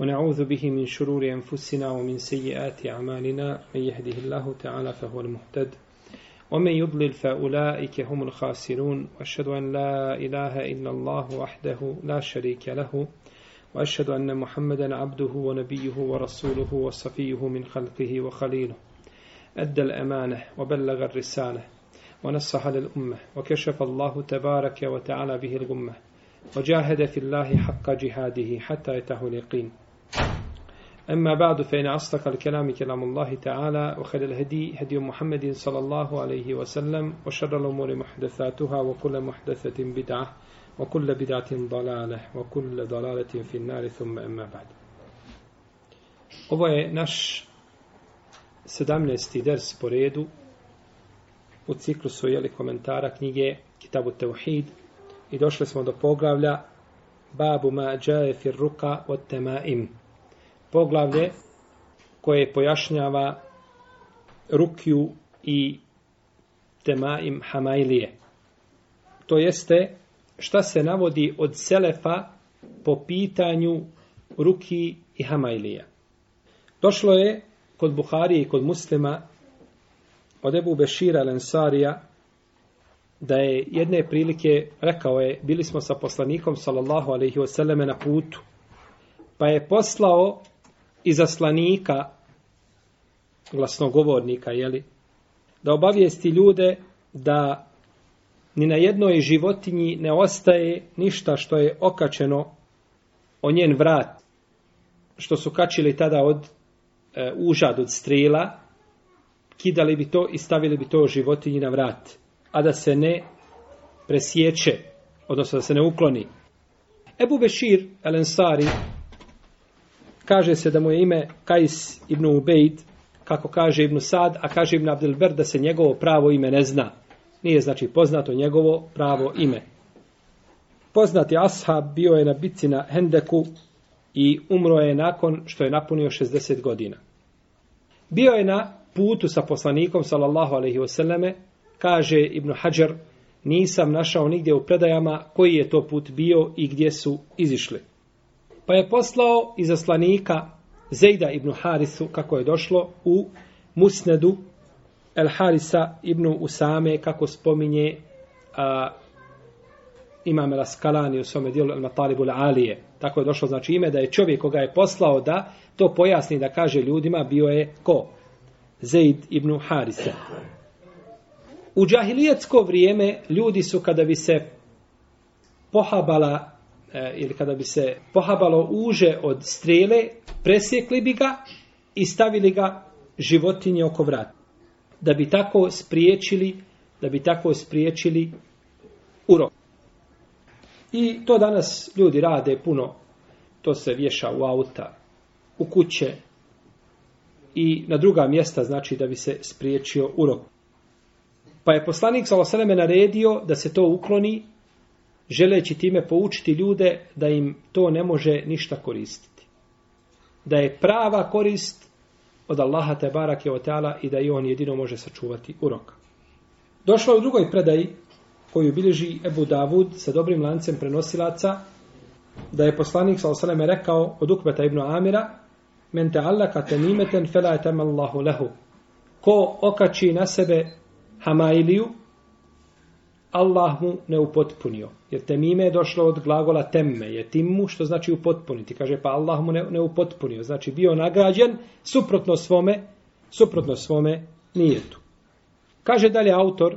ونعوذ به من شرور أنفسنا ومن سيئات أعمالنا من يهده الله تعالى فهو المهتد ومن يضلل فأولئك هم الخاسرون وأشهد أن لا إله إلا الله وحده لا شريك له وأشهد أن محمدا عبده ونبيه ورسوله وصفيه من خلقه وخليله أدى الأمانة وبلغ الرسالة ونصح للأمة وكشف الله تبارك وتعالى به الغمة وجاهد في الله حق جهاده حتى يتاه اليقين أما بعد فإن أصدق الكلام كلام الله تعالى وخير الهدي هدي محمد صلى الله عليه وسلم وشر الأمور محدثاتها وكل محدثة بدعة وكل بدعة ضلالة وكل ضلالة في النار ثم أما بعد Ovo je naš 17. ders po redu u ciklusu jeli, komentara knjige Kitabu Teuhid i došli smo do poglavlja Babu ma džaje fir ruka od poglavlje koje pojašnjava rukju i temaim hamailije. To jeste šta se navodi od selefa po pitanju ruki i hamailija. Došlo je kod Buhari i kod muslima od Ebu Bešira Lensarija da je jedne prilike rekao je bili smo sa poslanikom sallallahu alejhi ve selleme na putu pa je poslao i zaslanika, glasnogovornika, jeli, da obavijesti ljude da ni na jednoj životinji ne ostaje ništa što je okačeno o njen vrat, što su kačili tada od e, užad, od strela, kidali bi to i stavili bi to životinji na vrat, a da se ne presjeće, odnosno da se ne ukloni. Ebu Bešir, Elensari, kaže se da mu je ime Kajs ibn Ubejd, kako kaže Ibn Sad, a kaže Ibn Abdelber da se njegovo pravo ime ne zna. Nije znači poznato njegovo pravo ime. Poznati ashab bio je na bitci na Hendeku i umro je nakon što je napunio 60 godina. Bio je na putu sa poslanikom, sallallahu alaihi wasallame, kaže Ibn Hajar, nisam našao nigdje u predajama koji je to put bio i gdje su izišli. Pa je poslao i zaslanika Zejda ibn Harisu, kako je došlo, u musnedu El Harisa ibn Usame, kako spominje a, imam Raskalani u svome dijelu El Matalibu Alije. Tako je došlo znači ime da je čovjek koga je poslao da to pojasni da kaže ljudima bio je ko? Zejd ibn Harisa. U džahilijetsko vrijeme ljudi su kada bi se pohabala E, ili kada bi se pohabalo uže od strele, presjekli bi ga i stavili ga životinje oko vrata. Da bi tako spriječili, da bi tako spriječili urok. I to danas ljudi rade puno. To se vješa u auta, u kuće i na druga mjesta znači da bi se spriječio urok. Pa je poslanik Saloseleme naredio da se to ukloni želeći time poučiti ljude da im to ne može ništa koristiti. Da je prava korist od Allaha te barake o teala i da i on jedino može sačuvati urok. Došlo je u drugoj predaji koju bilježi Ebu Davud sa dobrim lancem prenosilaca da je poslanik sa osaleme rekao od Ukbeta ibn Amira men te allaka te nimeten fela etem lehu ko okači na sebe hamailiju Allah mu ne upotpunio. Jer temime je došlo od glagola temme, je timmu, što znači upotpuniti. Kaže, pa Allah mu ne, ne upotpunio. Znači, bio nagrađen suprotno svome, suprotno svome nijetu. Kaže dalje autor,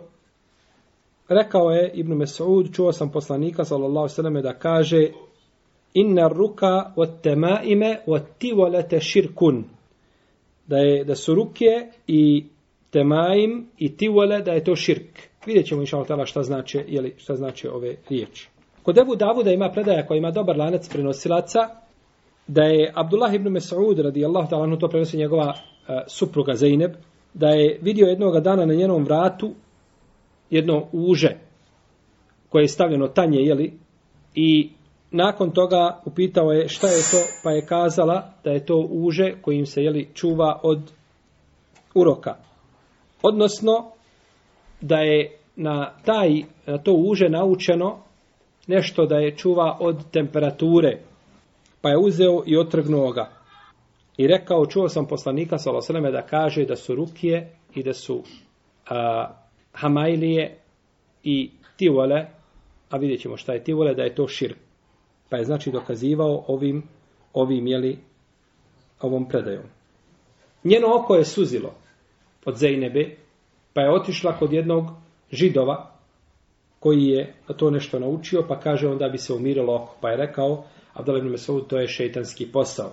rekao je Ibnu Mesud, čuo sam poslanika, sallallahu sallam, da kaže, inna ruka od temaime od tivolete širkun. Da, je, da su ruke i temaim i tivole da je to širk. Vidjet ćemo inša Allah šta znače, jeli, šta znače ove riječi. Kod Ebu Davuda ima predaja koja ima dobar lanac prenosilaca, da je Abdullah ibn Mas'ud radijallahu ta'ala to prenosi njegova uh, supruga Zeynep, da je vidio jednog dana na njenom vratu jedno uže koje je stavljeno tanje, jeli, i nakon toga upitao je šta je to, pa je kazala da je to uže kojim se, jeli, čuva od uroka, odnosno da je na taj na to uže naučeno nešto da je čuva od temperature pa je uzeo i otrgnuo ga i rekao čuo sam poslanika sallallahu da kaže da su rukije i da su a, hamajlije i tivole a vidjet ćemo šta je tivole da je to širk pa je znači dokazivao ovim ovim jeli ovom predajom njeno oko je suzilo od Zejnebe, pa je otišla kod jednog židova koji je to nešto naučio, pa kaže onda bi se umirilo oko. Pa je rekao, Abdel ibn Mesaud, to je šeitanski posao.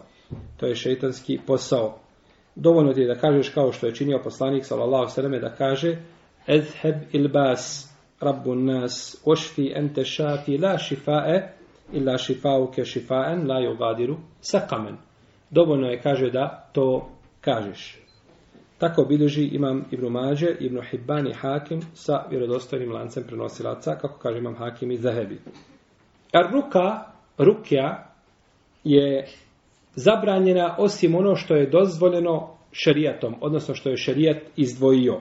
To je šeitanski posao. Dovoljno ti je da kažeš kao što je činio poslanik, sallallahu sallam, da kaže, Ezheb ilbas, rabbu nas, ošfi ente šati, la šifae, illa šifauke šifaen, la jubadiru, sakamen. Dovoljno je, kaže, da to kažeš. Tako bilježi imam Ibn Mađe, Ibn Hibban i Hakim sa vjerodostojnim lancem prenosilaca, kako kaže imam Hakim i Zahebi. Ar ruka, rukja, je zabranjena osim ono što je dozvoljeno šerijatom, odnosno što je šerijat izdvojio.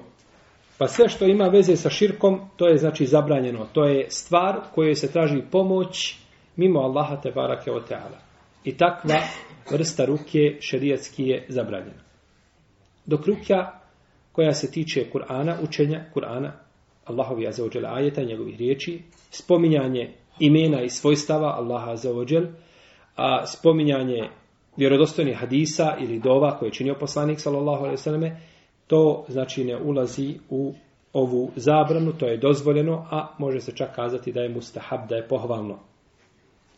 Pa sve što ima veze sa širkom, to je znači zabranjeno. To je stvar kojoj se traži pomoć mimo Allaha te barake o teala. I takva vrsta ruke šerijatski je zabranjena dok rukja koja se tiče Kur'ana, učenja Kur'ana, Allahovi azzawajal ajeta, njegovih riječi, spominjanje imena i svojstava Allaha azzawajal, a spominjanje vjerodostojnih hadisa ili dova koje je činio poslanik sallallahu alejhi ve selleme to znači ne ulazi u ovu zabranu to je dozvoljeno a može se čak kazati da je mustahab da je pohvalno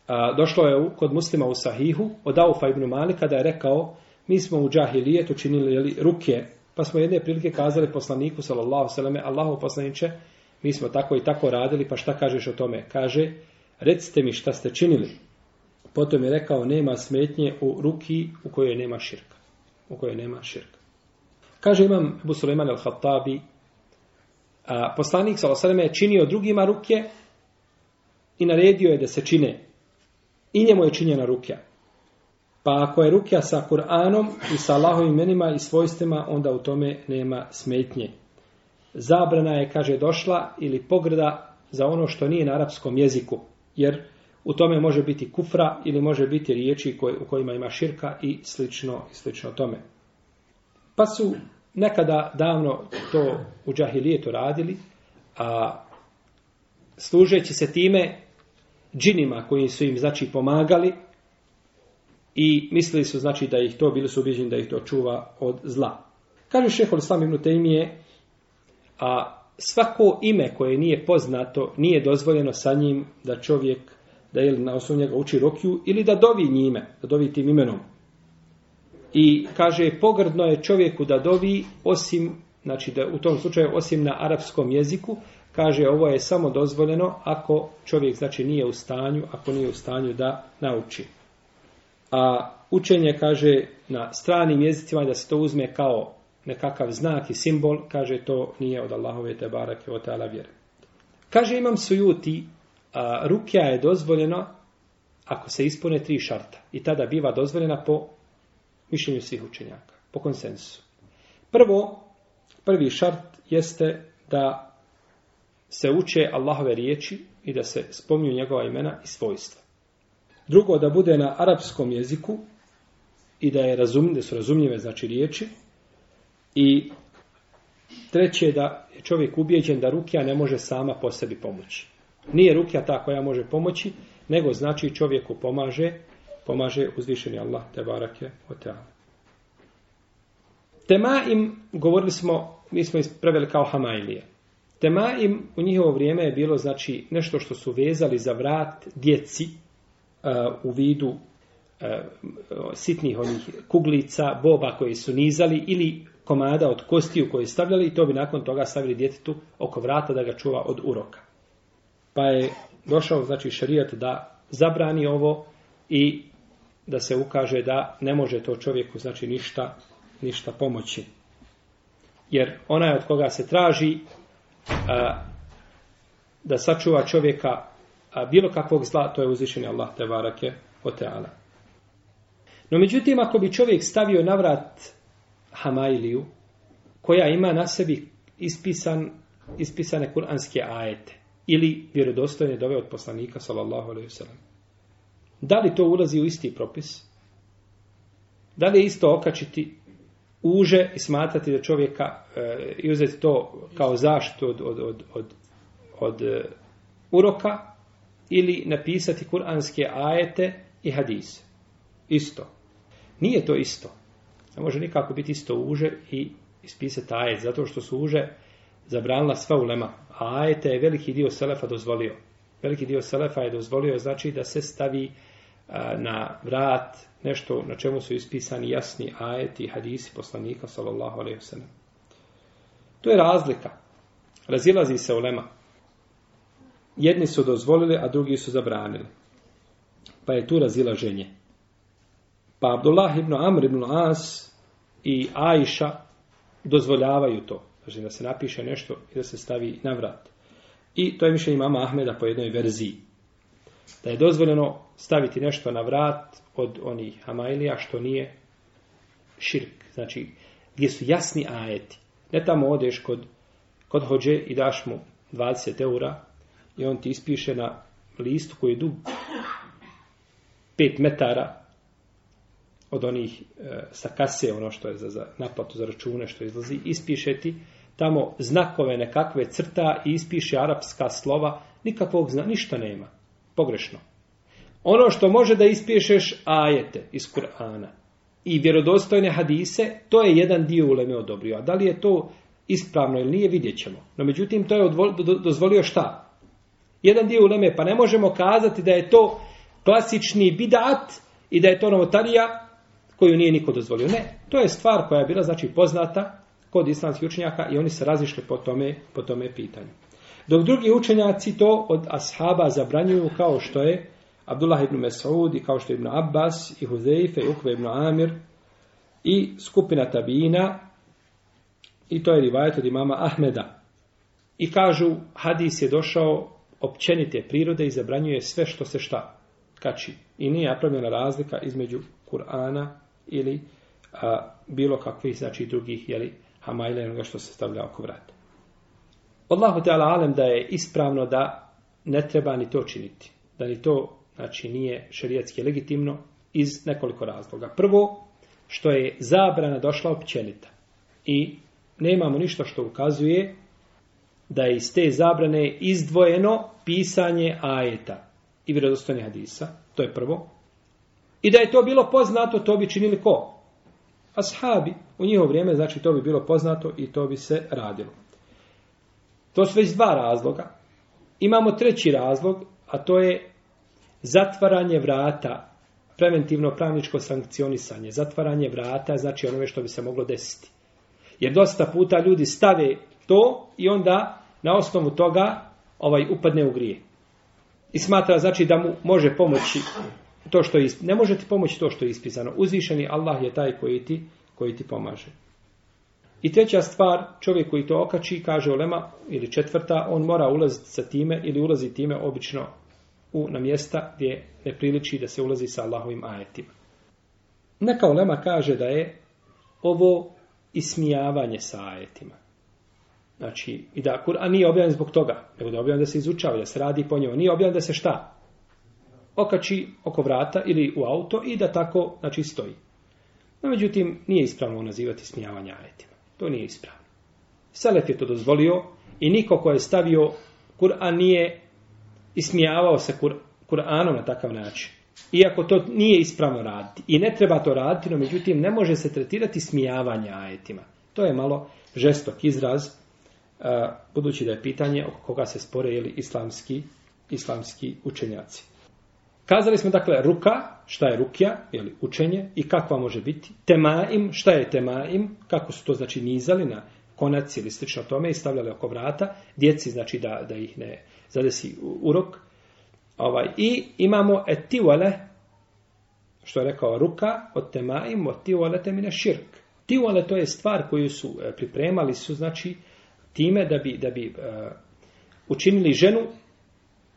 a, došlo je u, kod muslima u sahihu od Aufa ibn Malika da je rekao mi smo u džahilijetu činili jeli, ruke, pa smo jedne prilike kazali poslaniku, sallallahu sallam, Allahu poslaniće, mi smo tako i tako radili, pa šta kažeš o tome? Kaže, recite mi šta ste činili. Potom je rekao, nema smetnje u ruki u kojoj nema širka. U kojoj nema širka. Kaže imam Ebu Suleiman al-Hattabi, a, poslanik s.a.v. je činio drugima ruke i naredio je da se čine. I njemu je činjena rukja. Pa ako je rukja sa Kur'anom i sa Allahovim imenima i svojstvima, onda u tome nema smetnje. Zabrana je, kaže, došla ili pogrda za ono što nije na arapskom jeziku, jer u tome može biti kufra ili može biti riječi koje, u kojima ima širka i slično, i slično tome. Pa su nekada davno to u džahilijetu radili, a služeći se time džinima koji su im znači pomagali, I mislili su, znači, da ih to, bili su ubiđeni da ih to čuva od zla. Kaže šehol Islam ibn Taymije, a svako ime koje nije poznato, nije dozvoljeno sa njim da čovjek, da ili na osnovu njega uči rokiju, ili da dovi njime, da dovi tim imenom. I kaže, pogrdno je čovjeku da dovi, osim, znači, da u tom slučaju, osim na arapskom jeziku, kaže, ovo je samo dozvoljeno ako čovjek, znači, nije u stanju, ako nije u stanju da nauči a učenje kaže na stranim jezicima da se to uzme kao nekakav znak i simbol, kaže to nije od Allahove te barake o tala vjere. Kaže imam sujuti, a, rukja je dozvoljena ako se ispune tri šarta i tada biva dozvoljena po mišljenju svih učenjaka, po konsensusu. Prvo, prvi šart jeste da se uče Allahove riječi i da se spominju njegova imena i svojstva. Drugo, da bude na arapskom jeziku i da je razum, da su razumljive znači riječi. I treće, da je čovjek ubijeđen da rukija ne može sama po sebi pomoći. Nije rukija ta koja može pomoći, nego znači čovjeku pomaže, pomaže uzvišeni Allah, te barake, oteala. Tema im, govorili smo, mi smo ispravili kao hamajlije. Tema im u njihovo vrijeme je bilo znači nešto što su vezali za vrat djeci, u vidu e, sitnih onih kuglica, boba koje su nizali ili komada od kostiju koje stavljali i to bi nakon toga stavili djetetu oko vrata da ga čuva od uroka. Pa je došao znači šarijat da zabrani ovo i da se ukaže da ne može to čovjeku znači ništa ništa pomoći. Jer ona je od koga se traži a, e, da sačuva čovjeka a bilo kakvog zla, to je uzvišeni Allah te varake o teala. No međutim, ako bi čovjek stavio na vrat Hamailiju, koja ima na sebi ispisan, ispisane kuranske ajete, ili vjerodostojne dove od poslanika, sallallahu alaihi sallam, da li to ulazi u isti propis? Da li je isto okačiti uže i smatrati da čovjeka e, i uzeti to kao zaštitu od, od, od, od, od, od e, uroka, ili napisati kuranske ajete i hadise. Isto. Nije to isto. Ne može nikako biti isto uže i ispisati ajet, zato što su uže zabranila sva ulema. A ajete je veliki dio selefa dozvolio. Veliki dio selefa je dozvolio, znači da se stavi na vrat nešto na čemu su ispisani jasni ajeti i hadisi poslanika sallallahu alejhi ve sellem. To je razlika. Razilazi se ulema. lema jedni su dozvolili, a drugi su zabranili. Pa je tu razilaženje. Pa Abdullah ibn Amr ibn As i Aisha dozvoljavaju to. Znači da se napiše nešto i da se stavi na vrat. I to je mišljenje mama Ahmeda po jednoj verziji. Da je dozvoljeno staviti nešto na vrat od onih Amailija što nije širk. Znači gdje su jasni ajeti. Ne tamo odeš kod, kod hođe i daš mu 20 eura, i on ti ispiše na listu koji je dug 5 metara od onih e, sa kase, ono što je za, za naplatu za račune, što izlazi, ispiše ti tamo znakove nekakve crta i ispiše arapska slova, nikakvog zna, ništa nema. Pogrešno. Ono što može da ispišeš ajete iz Kur'ana i vjerodostojne hadise, to je jedan dio uleme odobrio. A da li je to ispravno ili nije, vidjet ćemo. No, međutim, to je odvo, do, dozvolio šta? jedan dio uleme, pa ne možemo kazati da je to klasični bidat i da je to novotarija koju nije niko dozvolio. Ne, to je stvar koja je bila znači poznata kod islamskih učenjaka i oni se razišli po tome, po tome pitanju. Dok drugi učenjaci to od ashaba zabranjuju kao što je Abdullah ibn Mesaud i kao što je ibn Abbas i Huzeife i Ukve ibn Amir i skupina Tabina i to je rivajet od imama Ahmeda. I kažu, hadis je došao općenite prirode i zabranjuje sve što se šta kači. I nije napravljena razlika između Kur'ana ili a, bilo kakvih, znači drugih, jeli, hamajle, onoga što se stavlja oko vrata. Allahu Teala Alem da je ispravno da ne treba ni to činiti. Da ni to, znači, nije šerijetski legitimno iz nekoliko razloga. Prvo, što je zabrana došla općenita. I nemamo ništa što ukazuje da je iz te zabrane izdvojeno pisanje ajeta i vjerodostojnih hadisa, to je prvo. I da je to bilo poznato, to bi činili ko? Ashabi. U njihovo vrijeme, znači, to bi bilo poznato i to bi se radilo. To su već dva razloga. Imamo treći razlog, a to je zatvaranje vrata, preventivno pravničko sankcionisanje. Zatvaranje vrata, znači onome što bi se moglo desiti. Jer dosta puta ljudi stave to i onda na osnovu toga ovaj upadne u grije. I smatra znači da mu može pomoći to što je ne može ti pomoći to što je ispisano. Uzvišeni Allah je taj koji ti koji ti pomaže. I treća stvar, čovjek koji to okači, kaže Olema, ili četvrta, on mora ulaziti sa time ili ulazi time obično u, na mjesta gdje ne priliči da se ulazi sa Allahovim ajetima. Neka Olema kaže da je ovo ismijavanje sa ajetima. Znači, i da Kur'an nije objavljen zbog toga, nego da je objavljen da se izučava, da se radi po njemu. Nije objavljen da se šta? Okači oko vrata ili u auto i da tako, znači, stoji. No, međutim, nije ispravno nazivati smijavanje ajetima. To nije ispravno. Selef je to dozvolio i niko ko je stavio Kur'an nije ismijavao se Kur'anom na takav način. Iako to nije ispravno raditi. I ne treba to raditi, no međutim, ne može se tretirati smijavanje ajetima. To je malo žestok izraz, budući da je pitanje oko koga se spore ili islamski, islamski učenjaci. Kazali smo dakle ruka, šta je rukja, ili učenje, i kakva može biti. Temaim, šta je temaim, kako su to znači nizali na konac ili slično tome i stavljali oko vrata. Djeci znači da, da ih ne zadesi urok. Ovaj, I imamo etivale, što je rekao ruka, od temaim, od tivale temine širk. Tivale to je stvar koju su e, pripremali, su znači uh, time da bi, da bi uh, učinili ženu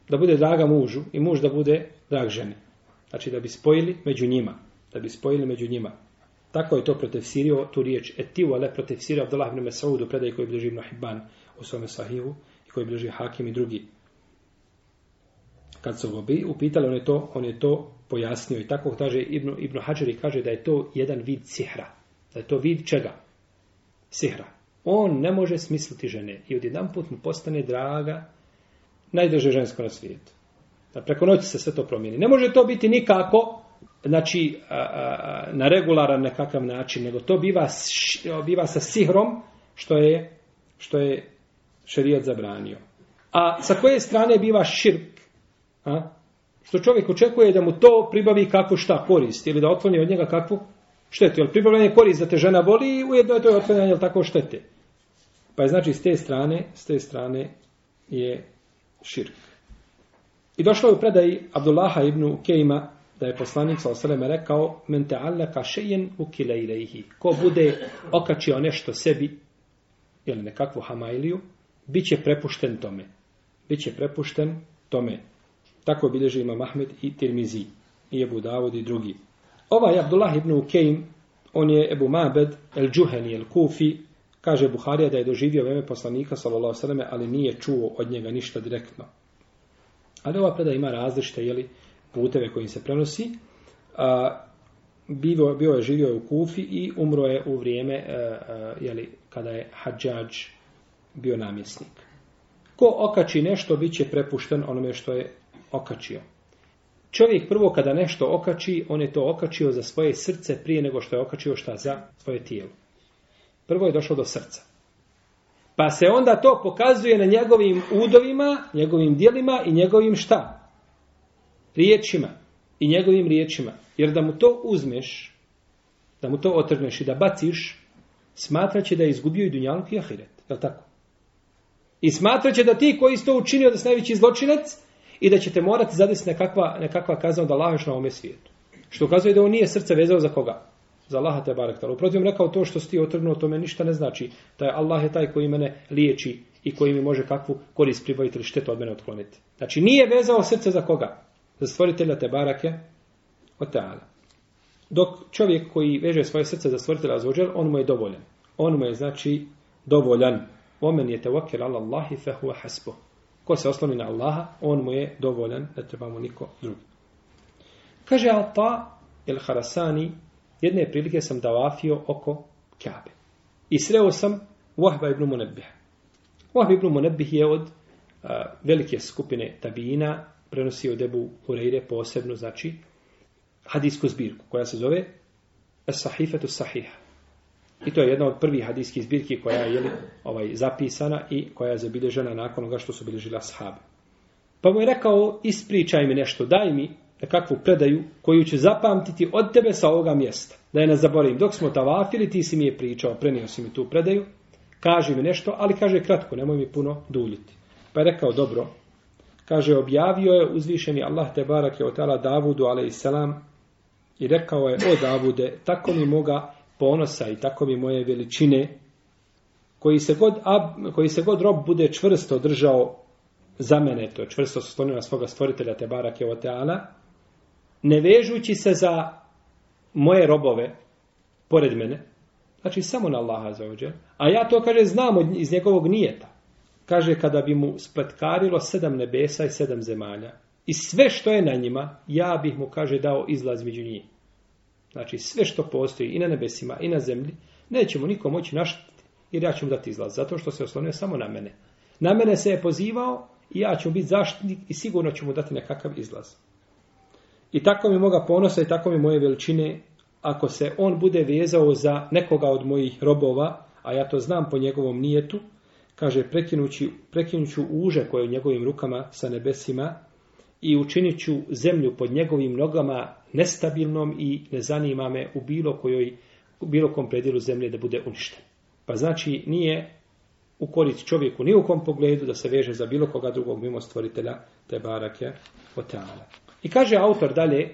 da bude draga mužu i muž da bude drag žene. Znači da bi spojili među njima. Da bi spojili među njima. Tako je to protefsirio tu riječ etivu, ale protefsirio Abdullah ibn Mas'ud u predaj koji bliži Ibn Hibban u svome sahivu i koji bliži Hakim i drugi. Kad su gobi upitali, on je to, on je to pojasnio. I tako kaže Ibn, Ibn Hajar i kaže da je to jedan vid sihra. Da je to vid čega? Sihra on ne može smisliti žene i odjedan put mu postane draga najdraže žensko na svijetu. Da preko noći se sve to promijeni. Ne može to biti nikako znači, na regularan nekakav način, nego to biva, biva sa sihrom što je, što je šerijat zabranio. A sa koje strane biva širk? A? Što čovjek očekuje da mu to pribavi kakvu šta korist ili da otvoni od njega kakvu štetu. Jel pribavljanje korist da te žena boli ujedno je to otvoranje tako štete. Pa je znači s te strane, s te strane je širk. I došlo je u predaji Abdullaha ibn Ukejma da je poslanik sa osaleme rekao men te alaka šejen ukile ilaihi. Ko bude okačio nešto sebi ili nekakvu hamailiju, bit će prepušten tome. Bit će prepušten tome. Tako bilježi ima Mahmed i Tirmizi, i Ebu Davud i drugi. Ovaj Abdullah ibn Ukejm, on je Ebu Mabed, el Džuheni, el Kufi, Kaže Buharija da je doživio vreme poslanika, sallallahu sallam, ali nije čuo od njega ništa direktno. Ali ova predaja ima različite jeli, puteve kojim se prenosi. A, bio, bio je živio je u Kufi i umro je u vrijeme a, e, a, e, jeli, kada je Hadžađ bio namjesnik. Ko okači nešto, bit će prepušten onome što je okačio. Čovjek prvo kada nešto okači, on je to okačio za svoje srce prije nego što je okačio šta za svoje tijelo. Prvo je došlo do srca. Pa se onda to pokazuje na njegovim udovima, njegovim dijelima i njegovim šta? Riječima. I njegovim riječima. Jer da mu to uzmeš, da mu to otrgneš i da baciš, smatraće da je izgubio i dunjalu i ahiret. Je li tako? I smatraće da ti koji su to učinio da su najveći zločinec i da ćete morati zadesiti nekakva, nekakva kazna od Allaha na ovome svijetu. Što ukazuje da on nije srce vezao za koga? za Allaha te barek tala. Uprotivom rekao to što si ti otrgnuo, to me ništa ne znači. Da je Allah je taj koji mene liječi i koji mi može kakvu korist pribaviti ili štetu od mene otkloniti. Znači nije vezao srce za koga? Za stvoritelja te barake od teala. Dok čovjek koji veže svoje srce za stvoritelja zvođer, on mu je dovoljan. On mu je znači dovoljan. Omen je tevakel ala Allahi fehuva hasbo. Ko se osloni na Allaha, on mu je dovoljan, ne trebamo niko drugi. Kaže Ata el Harasani, jedne prilike sam davafio oko Kabe. I sreo sam Wahba ibn Munebbih. Wahba ibn Munebbih je od a, velike skupine tabijina, prenosi od Ebu Hureyre posebno, znači, hadijsku zbirku, koja se zove Sahifetu Sahiha. I to je jedna od prvih hadijskih zbirki koja je jeli, ovaj, zapisana i koja je zabilježena nakon onoga što su obilježila sahabe. Pa mu je rekao, ispričaj mi nešto, daj mi nekakvu predaju koju ću zapamtiti od tebe sa ovoga mjesta. Da je ne zaboravim. Dok smo tavafili, ti si mi je pričao, prenio si mi tu predaju, kaže mi nešto, ali kaže kratko, nemoj mi puno duljiti. Pa je rekao, dobro, kaže, objavio je uzvišeni Allah te barak je otala Davudu, ale i selam, i rekao je, o Davude, tako mi moga ponosa i tako mi moje veličine, koji se god, ab, koji se god rob bude čvrsto držao za mene, to je čvrsto se na svoga stvoritelja Tebara Kevoteala, ne vežući se za moje robove pored mene, znači samo na Allaha za ođe, a ja to, kaže, znam od, iz njegovog nijeta. Kaže, kada bi mu spletkarilo sedam nebesa i sedam zemalja, i sve što je na njima, ja bih mu, kaže, dao izlaz među njih. Znači, sve što postoji i na nebesima i na zemlji, nećemo nikom moći naštiti, jer ja ću mu dati izlaz, zato što se oslonio samo na mene. Na mene se je pozivao i ja ću biti zaštitnik i sigurno ću mu dati nekakav izlaz. I tako mi moga ponosa i tako mi moje veličine, ako se on bude vezao za nekoga od mojih robova, a ja to znam po njegovom nijetu, kaže, prekinuću uže koje je u njegovim rukama sa nebesima i učinit ću zemlju pod njegovim nogama nestabilnom i ne zanima me u bilo kojoj, u bilo kom predijelu zemlje da bude uništen. Pa znači, nije u korist čovjeku ni u kom pogledu da se veže za bilo koga drugog mimo stvoritelja te barake o teana. I kaže autor dalje,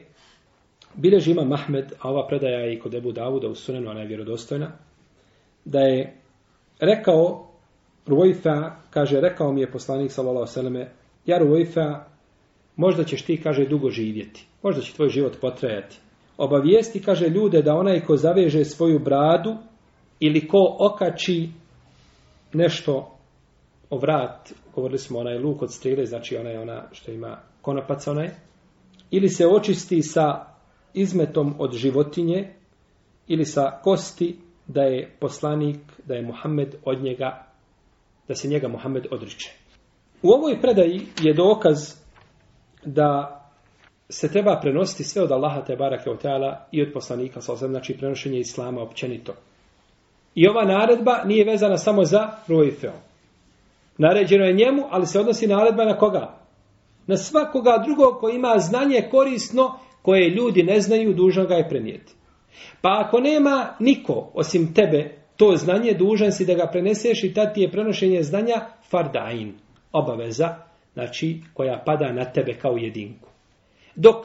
bileži ima Mahmed, a ova predaja je i kod Ebu Davuda u sunenu, ona je vjerodostojna, da je rekao Ruvajfa, kaže, rekao mi je poslanik sallallahu sallame, ja Ruvajfa, možda ćeš ti, kaže, dugo živjeti, možda će tvoj život potrajati. Obavijesti, kaže, ljude da onaj ko zaveže svoju bradu ili ko okači nešto o vrat, govorili smo onaj luk od strile, znači onaj ona što ima konopac onaj, ili se očisti sa izmetom od životinje ili sa kosti da je poslanik, da je Muhammed od njega, da se njega Muhammed odriče. U ovoj predaji je dokaz da se treba prenositi sve od Allaha te barake o teala i od poslanika, znači prenošenje Islama općenito. I ova naredba nije vezana samo za Ruifeo. Naređeno je njemu, ali se odnosi naredba na koga? na svakoga drugog koji ima znanje korisno koje ljudi ne znaju, dužan ga je prenijeti. Pa ako nema niko osim tebe to znanje, dužan si da ga preneseš i tad ti je prenošenje znanja fardain, obaveza, znači koja pada na tebe kao jedinku. Dok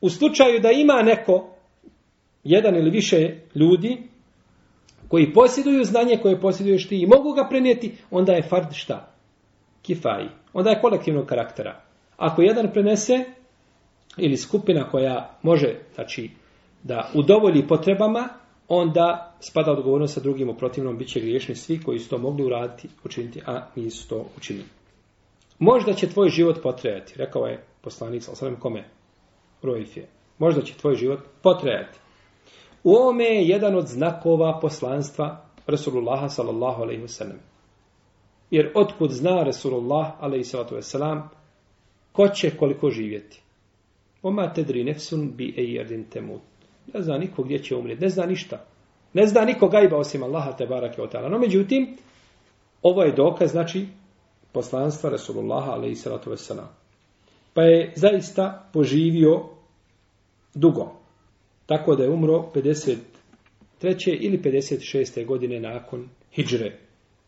u slučaju da ima neko, jedan ili više ljudi, koji posjeduju znanje koje posjeduješ ti i mogu ga prenijeti, onda je fard šta? kifaji. Onda je kolektivnog karaktera. Ako jedan prenese, ili skupina koja može, znači, da udovolji potrebama, onda spada odgovornost sa drugim, u protivnom bit će griješni svi koji su to mogli uraditi, učiniti, a nisu to učinili. Možda će tvoj život potrejati, rekao je poslanik, ali sam kome, Rojf je. Možda će tvoj život potrejati. U ovome je jedan od znakova poslanstva Rasulullaha sallallahu alaihi wa sallam. Jer otkud zna Resulullah, alaih salatu wasalam, ko će koliko živjeti? Oma tedri nefsun bi ejerdin temut. Ne zna niko gdje će umrijeti, ne zna ništa. Ne zna niko gajba osim Allaha te barake o No međutim, ovo je dokaz, znači, poslanstva Resulullaha, alaih salatu wasalam. Pa je zaista poživio dugo. Tako da je umro 53. ili 56. godine nakon hijdžre,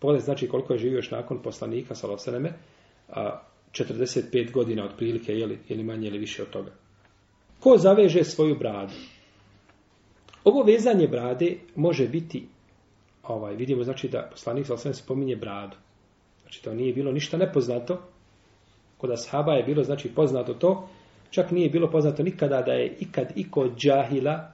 Pogledajte, znači, koliko je živio još nakon poslanika, saloseneme, 45 godina otprilike, ili, ili manje ili više od toga. Ko zaveže svoju bradu? Ovo vezanje brade može biti, ovaj, vidimo, znači, da poslanik saloseneme spominje bradu. Znači, to nije bilo ništa nepoznato. Kod ashaba je bilo, znači, poznato to. Čak nije bilo poznato nikada da je ikad iko džahila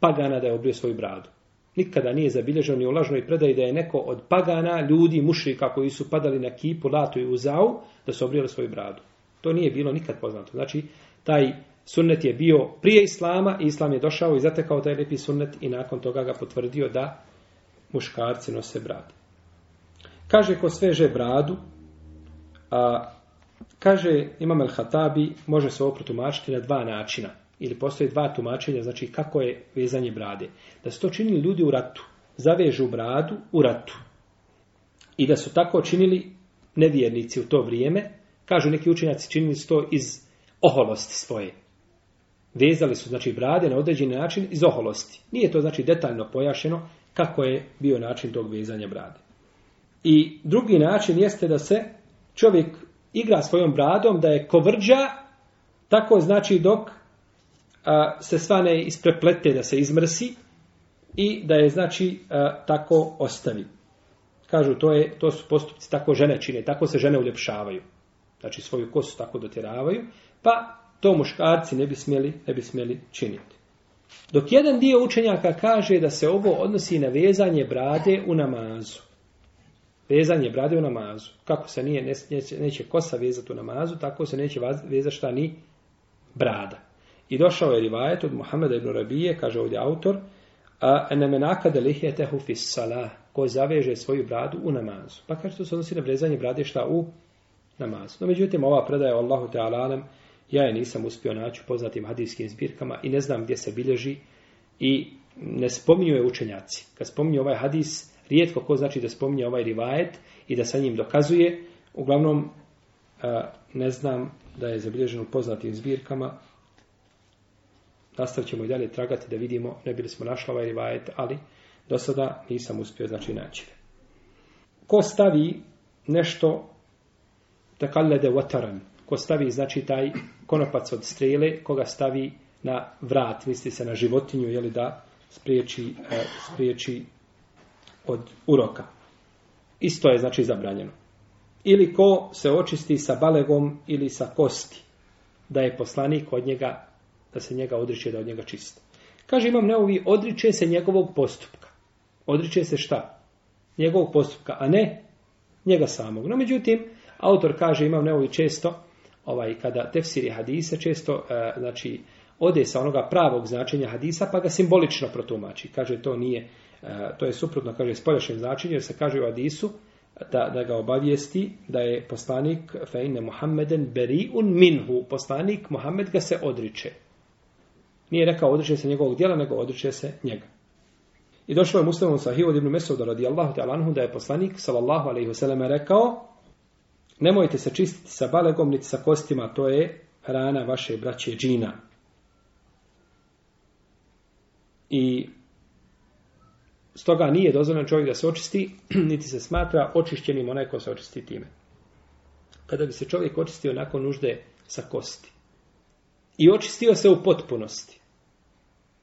pagana da je obrio svoju bradu. Nikada nije zabilježeno ni u lažnoj predaji da je neko od pagana, ljudi, mušrika koji su padali na kipu, latu i uzau, da su obrijali svoju bradu. To nije bilo nikad poznato. Znači, taj sunnet je bio prije Islama i Islam je došao i zatekao taj lijepi sunnet i nakon toga ga potvrdio da muškarci nose brade. Kaže ko sveže bradu, a, kaže Imam el-Hatabi, može se ovo protumačiti na dva načina – ili postoje dva tumačenja, znači kako je vezanje brade. Da su to činili ljudi u ratu, zavežu bradu u ratu. I da su tako činili nevjernici u to vrijeme, kažu neki učenjaci činili su to iz oholosti svoje. Vezali su znači brade na određeni način iz oholosti. Nije to znači detaljno pojašeno kako je bio način tog vezanja brade. I drugi način jeste da se čovjek igra svojom bradom da je kovrđa tako znači dok a, se sva ne ispreplete, da se izmrsi i da je, znači, a, tako ostavi. Kažu, to, je, to su postupci, tako žene čine, tako se žene uljepšavaju. Znači, svoju kosu tako dotjeravaju, pa to muškarci ne bi smjeli, ne bi smjeli činiti. Dok jedan dio učenjaka kaže da se ovo odnosi na vezanje brade u namazu. Vezanje brade u namazu. Kako se nije, neće, neće kosa vezati u namazu, tako se neće vezati šta ni brada. I došao je rivajet od Muhameda ibn Rabije, kaže ovdje autor, a ne menaka da lihjetehu fis salah, ko zaveže svoju bradu u namazu. Pa kaže, to se odnosi na brezanje bradešta u namazu. No, međutim, ova predaja je Allahu Teala alem, ja je nisam uspio naći u poznatim hadijskim zbirkama i ne znam gdje se bilježi i ne spominju je učenjaci. Kad spominju ovaj hadis, rijetko ko znači da spominje ovaj rivajet i da sa njim dokazuje, uglavnom ne znam da je zabilježen u poznatim zbirkama, nastavit ćemo i dalje tragati da vidimo, ne bili smo našla ovaj rivajet, ali do sada nisam uspio znači naći ga. Ko stavi nešto takallede vataran, ko stavi znači taj konopac od strele, koga stavi na vrat, misli se na životinju, jeli da spriječi, e, spriječi od uroka. Isto je znači zabranjeno. Ili ko se očisti sa balegom ili sa kosti, da je poslanik od njega da se njega odriče, da od njega čisti. Kaže imam neovi, odriče se njegovog postupka. Odriče se šta? Njegovog postupka, a ne njega samog. No, međutim, autor kaže imam neovi često, ovaj, kada tefsiri hadisa, često, e, znači, ode sa onoga pravog značenja hadisa, pa ga simbolično protumači. Kaže, to nije, e, to je suprotno, kaže, spolješen značenje, jer se kaže u hadisu, da, da ga obavijesti da je poslanik fejne Muhammeden beriun minhu, poslanik Muhammed ga se odriče. Nije rekao odriče se njegovog dijela, nego odriče se njega. I došlo je muslimom sahiju od Ibnu Mesuda radijallahu ta'ala anhu da je poslanik sallallahu alaihi wasallam rekao nemojte se čistiti sa balegom niti sa kostima, to je hrana vaše braće džina. I stoga nije dozvoljeno čovjek da se očisti, niti se smatra očišćenim onaj ko se očisti time. Kada bi se čovjek očistio nakon nužde sa kosti i očistio se u potpunosti,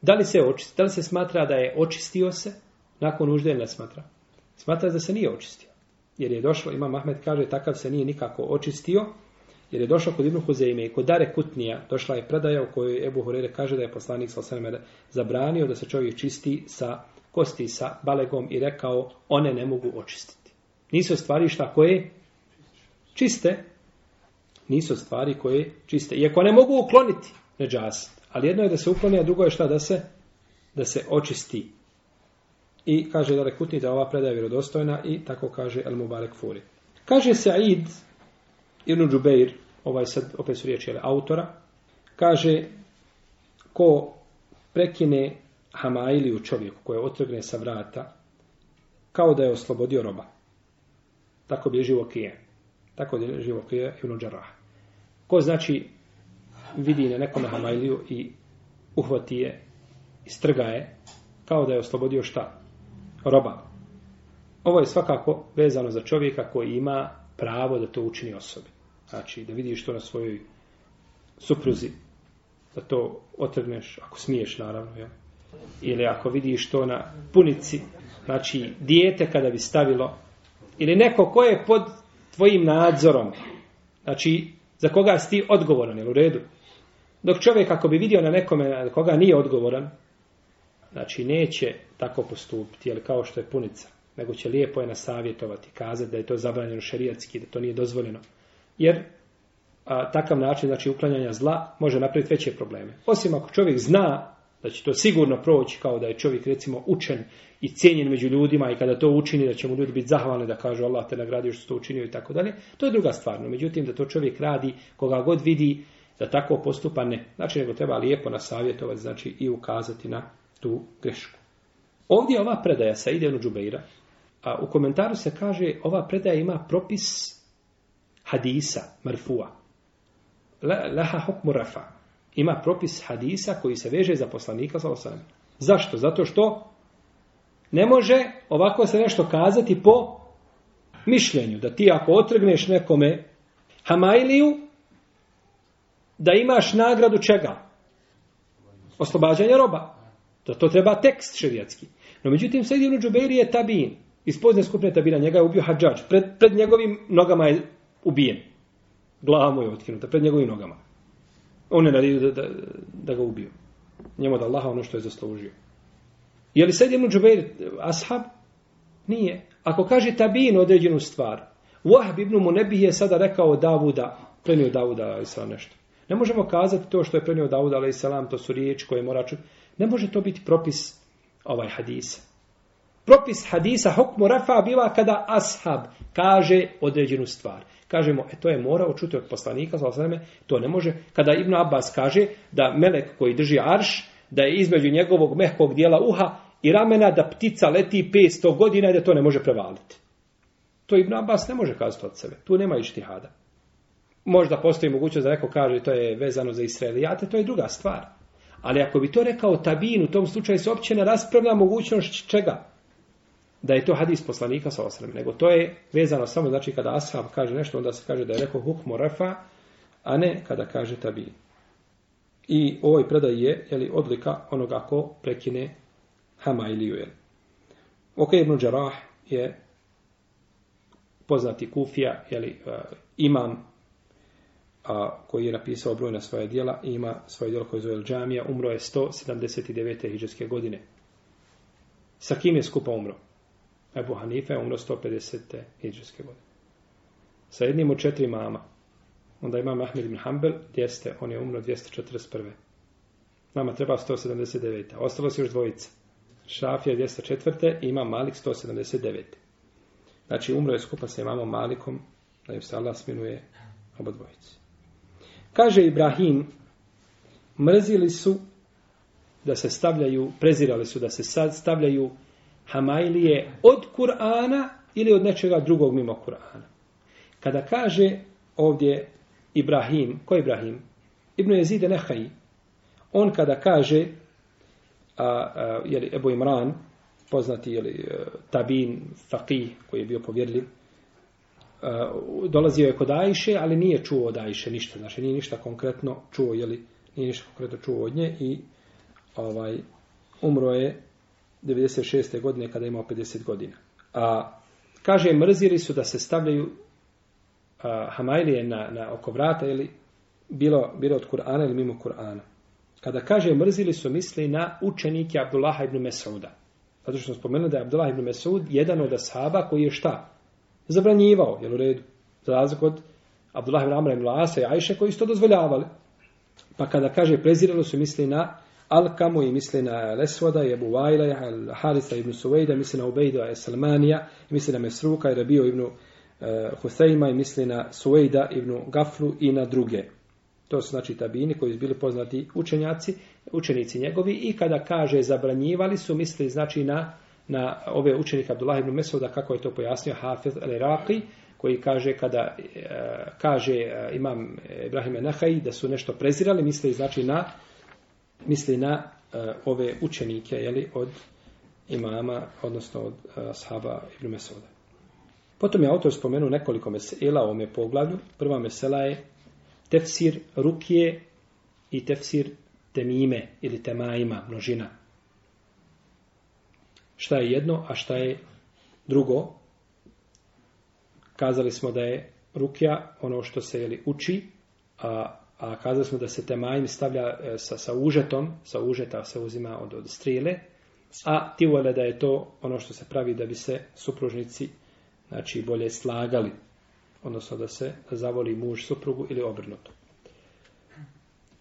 Da li se očisti, da li se smatra da je očistio se nakon nužde ili ne smatra? Smatra da se nije očistio. Jer je došlo, Imam Ahmed kaže, takav se nije nikako očistio, jer je došlo kod Ibnu Huzeime i kod Dare Kutnija došla je predaja u kojoj Ebu Hurere kaže da je poslanik Salasaleme zabranio da se čovjek čisti sa kosti sa balegom i rekao one ne mogu očistiti. Nisu stvari šta koje čiste, nisu stvari koje čiste. Iako ne mogu ukloniti neđasiti. Ali jedno je da se ukloni, a drugo je šta da se da se očisti. I kaže da rekutni da ova predaja je vjerodostojna i tako kaže El Mubarek Furi. Kaže Said Ibn Džubeir, ovaj sad opet su riječi autora, kaže ko prekine Hamailiju čovjeku koje otrgne sa vrata kao da je oslobodio roba. Tako bi je živo kije. Tako bi je živo kije Ibn Džarah. Ko znači vidi na nekome hamajliju i uhvati je, istrga je, kao da je oslobodio šta? Roba. Ovo je svakako vezano za čovjeka koji ima pravo da to učini osobi. Znači, da vidiš to na svojoj supruzi, da to otrgneš, ako smiješ naravno, jel? ili ako vidiš to na punici, znači dijete kada bi stavilo, ili neko ko je pod tvojim nadzorom, znači za koga si ti odgovoran, jel u redu? Dok čovjek ako bi vidio na nekome koga nije odgovoran, znači neće tako postupiti, jel kao što je punica, nego će lijepo je nasavjetovati, kazati da je to zabranjeno šerijatski, da to nije dozvoljeno. Jer a, takav način, znači uklanjanja zla, može napraviti veće probleme. Osim ako čovjek zna da će to sigurno proći kao da je čovjek recimo učen i cijenjen među ljudima i kada to učini da će mu ljudi biti zahvalni da kažu Allah te nagradio što to učinio i tako dalje, to je druga stvar. No, međutim, da to čovjek radi, koga god vidi, da tako postupa ne. Znači, nego treba lijepo nasavjetovati, znači, i ukazati na tu grešku. Ovdje ova predaja sa Idevnu Džubeira, a u komentaru se kaže, ova predaja ima propis hadisa, marfua. Laha hukmu rafa. Ima propis hadisa koji se veže za poslanika, sa osanem. Zašto? Zato što ne može ovako se nešto kazati po mišljenju. Da ti ako otrgneš nekome hamailiju, da imaš nagradu čega? Oslobađanje roba. To, to treba tekst šerijatski. No međutim, Sejdi Ibn Džuberi je tabin. Iz pozne skupine tabina njega je ubio hađač. Pred, pred njegovim nogama je ubijen. Glava mu je otkinuta, pred njegovim nogama. On je naredio da, da, da ga ubio. Njemu da Allaha ono što je zaslužio. Je li Sejdi Ibn Džuberi ashab? Nije. Ako kaže tabin određenu stvar, Wahb ibn Munebih je sada rekao Davuda, plenio Davuda i sva nešto. Ne možemo kazati to što je prenio Dauda, ali i selam, to su riječi koje mora čuti. Ne može to biti propis ovaj hadisa. Propis hadisa hukmu rafa biva kada ashab kaže određenu stvar. Kažemo, e to je morao čuti od poslanika, sa osreme, to ne može. Kada Ibn Abbas kaže da melek koji drži arš, da je između njegovog mehkog dijela uha i ramena, da ptica leti 500 godina i da to ne može prevaliti. To Ibn Abbas ne može kazati od sebe. Tu nema ištihada. Možda postoji mogućnost da neko kaže to je vezano za Israelijate, to je druga stvar. Ali ako bi to rekao tabin, u tom slučaju se opće ne raspravlja mogućnost čega? Da je to hadis poslanika sa osrem. Nego to je vezano samo, znači kada Ashab kaže nešto, onda se kaže da je rekao hukmu rafa, a ne kada kaže tabin. I ovoj predaj je jeli, odlika onoga ko prekine Hama ili Juel. Ok, Ibn Đarah je poznati kufija, jeli, eh, imam a, koji je napisao brojna svoje dijela i ima svoje dijelo koje zove džamija. Umro je 179. hiđarske godine. Sa kim je skupa umro? Ebu Hanife je umro 150. hiđarske godine. Sa jednim od četiri mama. Onda ima Ahmed ibn Hanbel, djeste, on je umro 241. Nama treba 179. Ostalo se još dvojica. Šafija 204. i ima Malik 179. Znači, umro je skupa sa imamom Malikom, da im se Allah sminuje oba dvojica. Kaže Ibrahim, mrzili su da se stavljaju, prezirali su da se sad stavljaju hamailije od Kur'ana ili od nečega drugog mimo Kur'ana. Kada kaže ovdje Ibrahim, ko je Ibrahim? Ibn Jezide Nehaji. On kada kaže, a, a, jeli Ebu Imran, poznati jeli, e, tabin, faqih, koji je bio povjerljiv, Eh, dolazio je kod Ajše, ali nije čuo od Ajše ništa, znači nije ništa konkretno čuo, jeli, nije ništa konkretno čuo od nje i ovaj, umro je 96. godine kada je imao 50 godina. A, kaže, mrzili su da se stavljaju a, eh, hamajlije na, na oko vrata, jeli, bilo, bilo od Kur'ana ili mimo Kur'ana. Kada kaže, mrzili su misli na učenike Abdullaha ibn Mesauda. Zato što smo spomenuli da je Abdullah ibn Mesaud jedan od ashaba koji je šta? zabranjivao, jel u redu? Za razliku od Abdullah ibn Amra i Mlasa i Ajše koji su to dozvoljavali. Pa kada kaže preziralo su misli na Alkamu i misli na Lesvoda i Ebu Vajla i Harisa ibn Suvejda, misli na Ubejda i Salmanija, misli na Mesruka i Rabio ibn eh, Huseima i misli na Suvejda ibn Gaflu i na druge. To su znači tabini koji su bili poznati učenjaci, učenici njegovi i kada kaže zabranjivali su misli znači na uh, na ove učenike Abdullah ibn Mesuda kako je to pojasnio Hafiz al-Iraqi koji kaže kada e, kaže e, imam Ibrahim Nahaj da su nešto prezirali misli znači na misli na e, ove učenike je li od imama odnosno od sahaba ibn Mesuda Potom je autor spomenu nekoliko mesela u ome poglavlju. Prva mesela je tefsir rukije i tefsir temime ili temaima, množina šta je jedno, a šta je drugo. Kazali smo da je rukja ono što se jeli, uči, a, a kazali smo da se temajim stavlja e, sa, sa užetom, sa užeta se uzima od, od strile, a tivole da je to ono što se pravi da bi se supružnici znači, bolje slagali, odnosno da se zavoli muž suprugu ili obrnuto.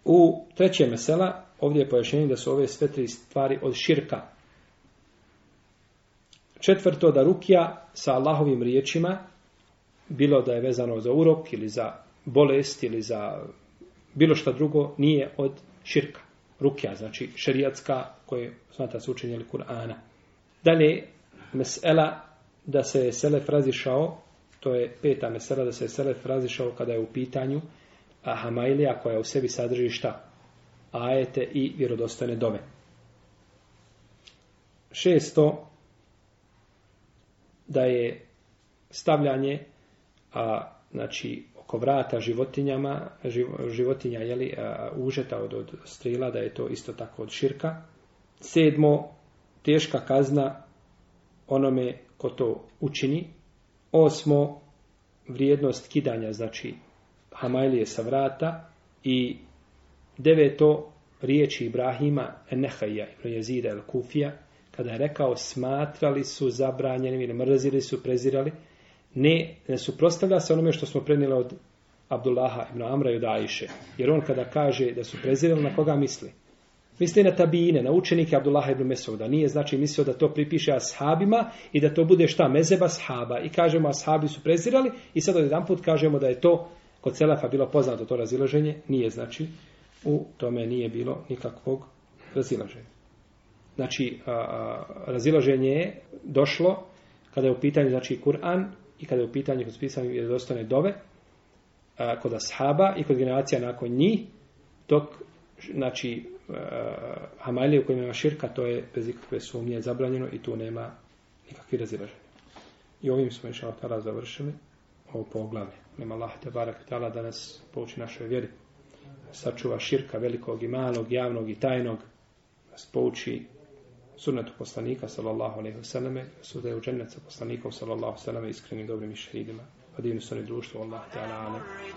U trećem mesela ovdje je pojašnjenje da su ove sve tri stvari od širka, Četvrto, da rukija sa Allahovim riječima, bilo da je vezano za urok ili za bolest ili za bilo šta drugo, nije od širka. Rukija, znači šerijatska koje smatra se učenjeli Kur'ana. Dalje, mesela da se je Selef razišao, to je peta mesela da se je Selef razišao kada je u pitanju a Hamailija koja u sebi sadrži šta? Ajete i vjerodostojne dove. Šesto, da je stavljanje a znači oko vrata životinjama životinja jeli a, užeta od, od strila da je to isto tako od širka sedmo teška kazna onome ko to učini osmo vrijednost kidanja znači hamajlije sa vrata i deveto riječi Ibrahima Enehaija Ibn Jezida El Kufija kada pa je rekao smatrali su zabranjenim ili mrzili su, prezirali, ne, ne suprostavlja se onome što smo prenijeli od Abdullaha ibn Amra i od Ajše. Jer on kada kaže da su prezirali, na koga misli? Misli na tabine, na učenike Abdullaha ibn Mesovda. Nije znači mislio da to pripiše ashabima i da to bude šta? Mezeba ashaba. I kažemo ashabi su prezirali i sad od jedan put kažemo da je to kod Selefa bilo poznato to razilaženje. Nije znači u tome nije bilo nikakvog razilaženja znači, razilaženje je došlo kada je u pitanju, znači, Kur'an i kada je u pitanju kod spisanih vjerodostojne dove kod ashaba i kod generacija nakon njih, dok, znači, Hamajli u kojima ima širka, to je bez ikakve sumnje zabranjeno i tu nema nikakvi razilaženja. I ovim smo, inša Allah, završili ovo poglavlje. Nema Allah, te barak, tala da nas pouči našoj vjeri sačuva širka velikog i malog, javnog i tajnog, nas pouči sunnetu poslanika sallallahu alejhi ve selleme su da je učenica poslanika sallallahu alejhi ve selleme iskrenim dobrim šehidima pa divno su oni društvo Allah te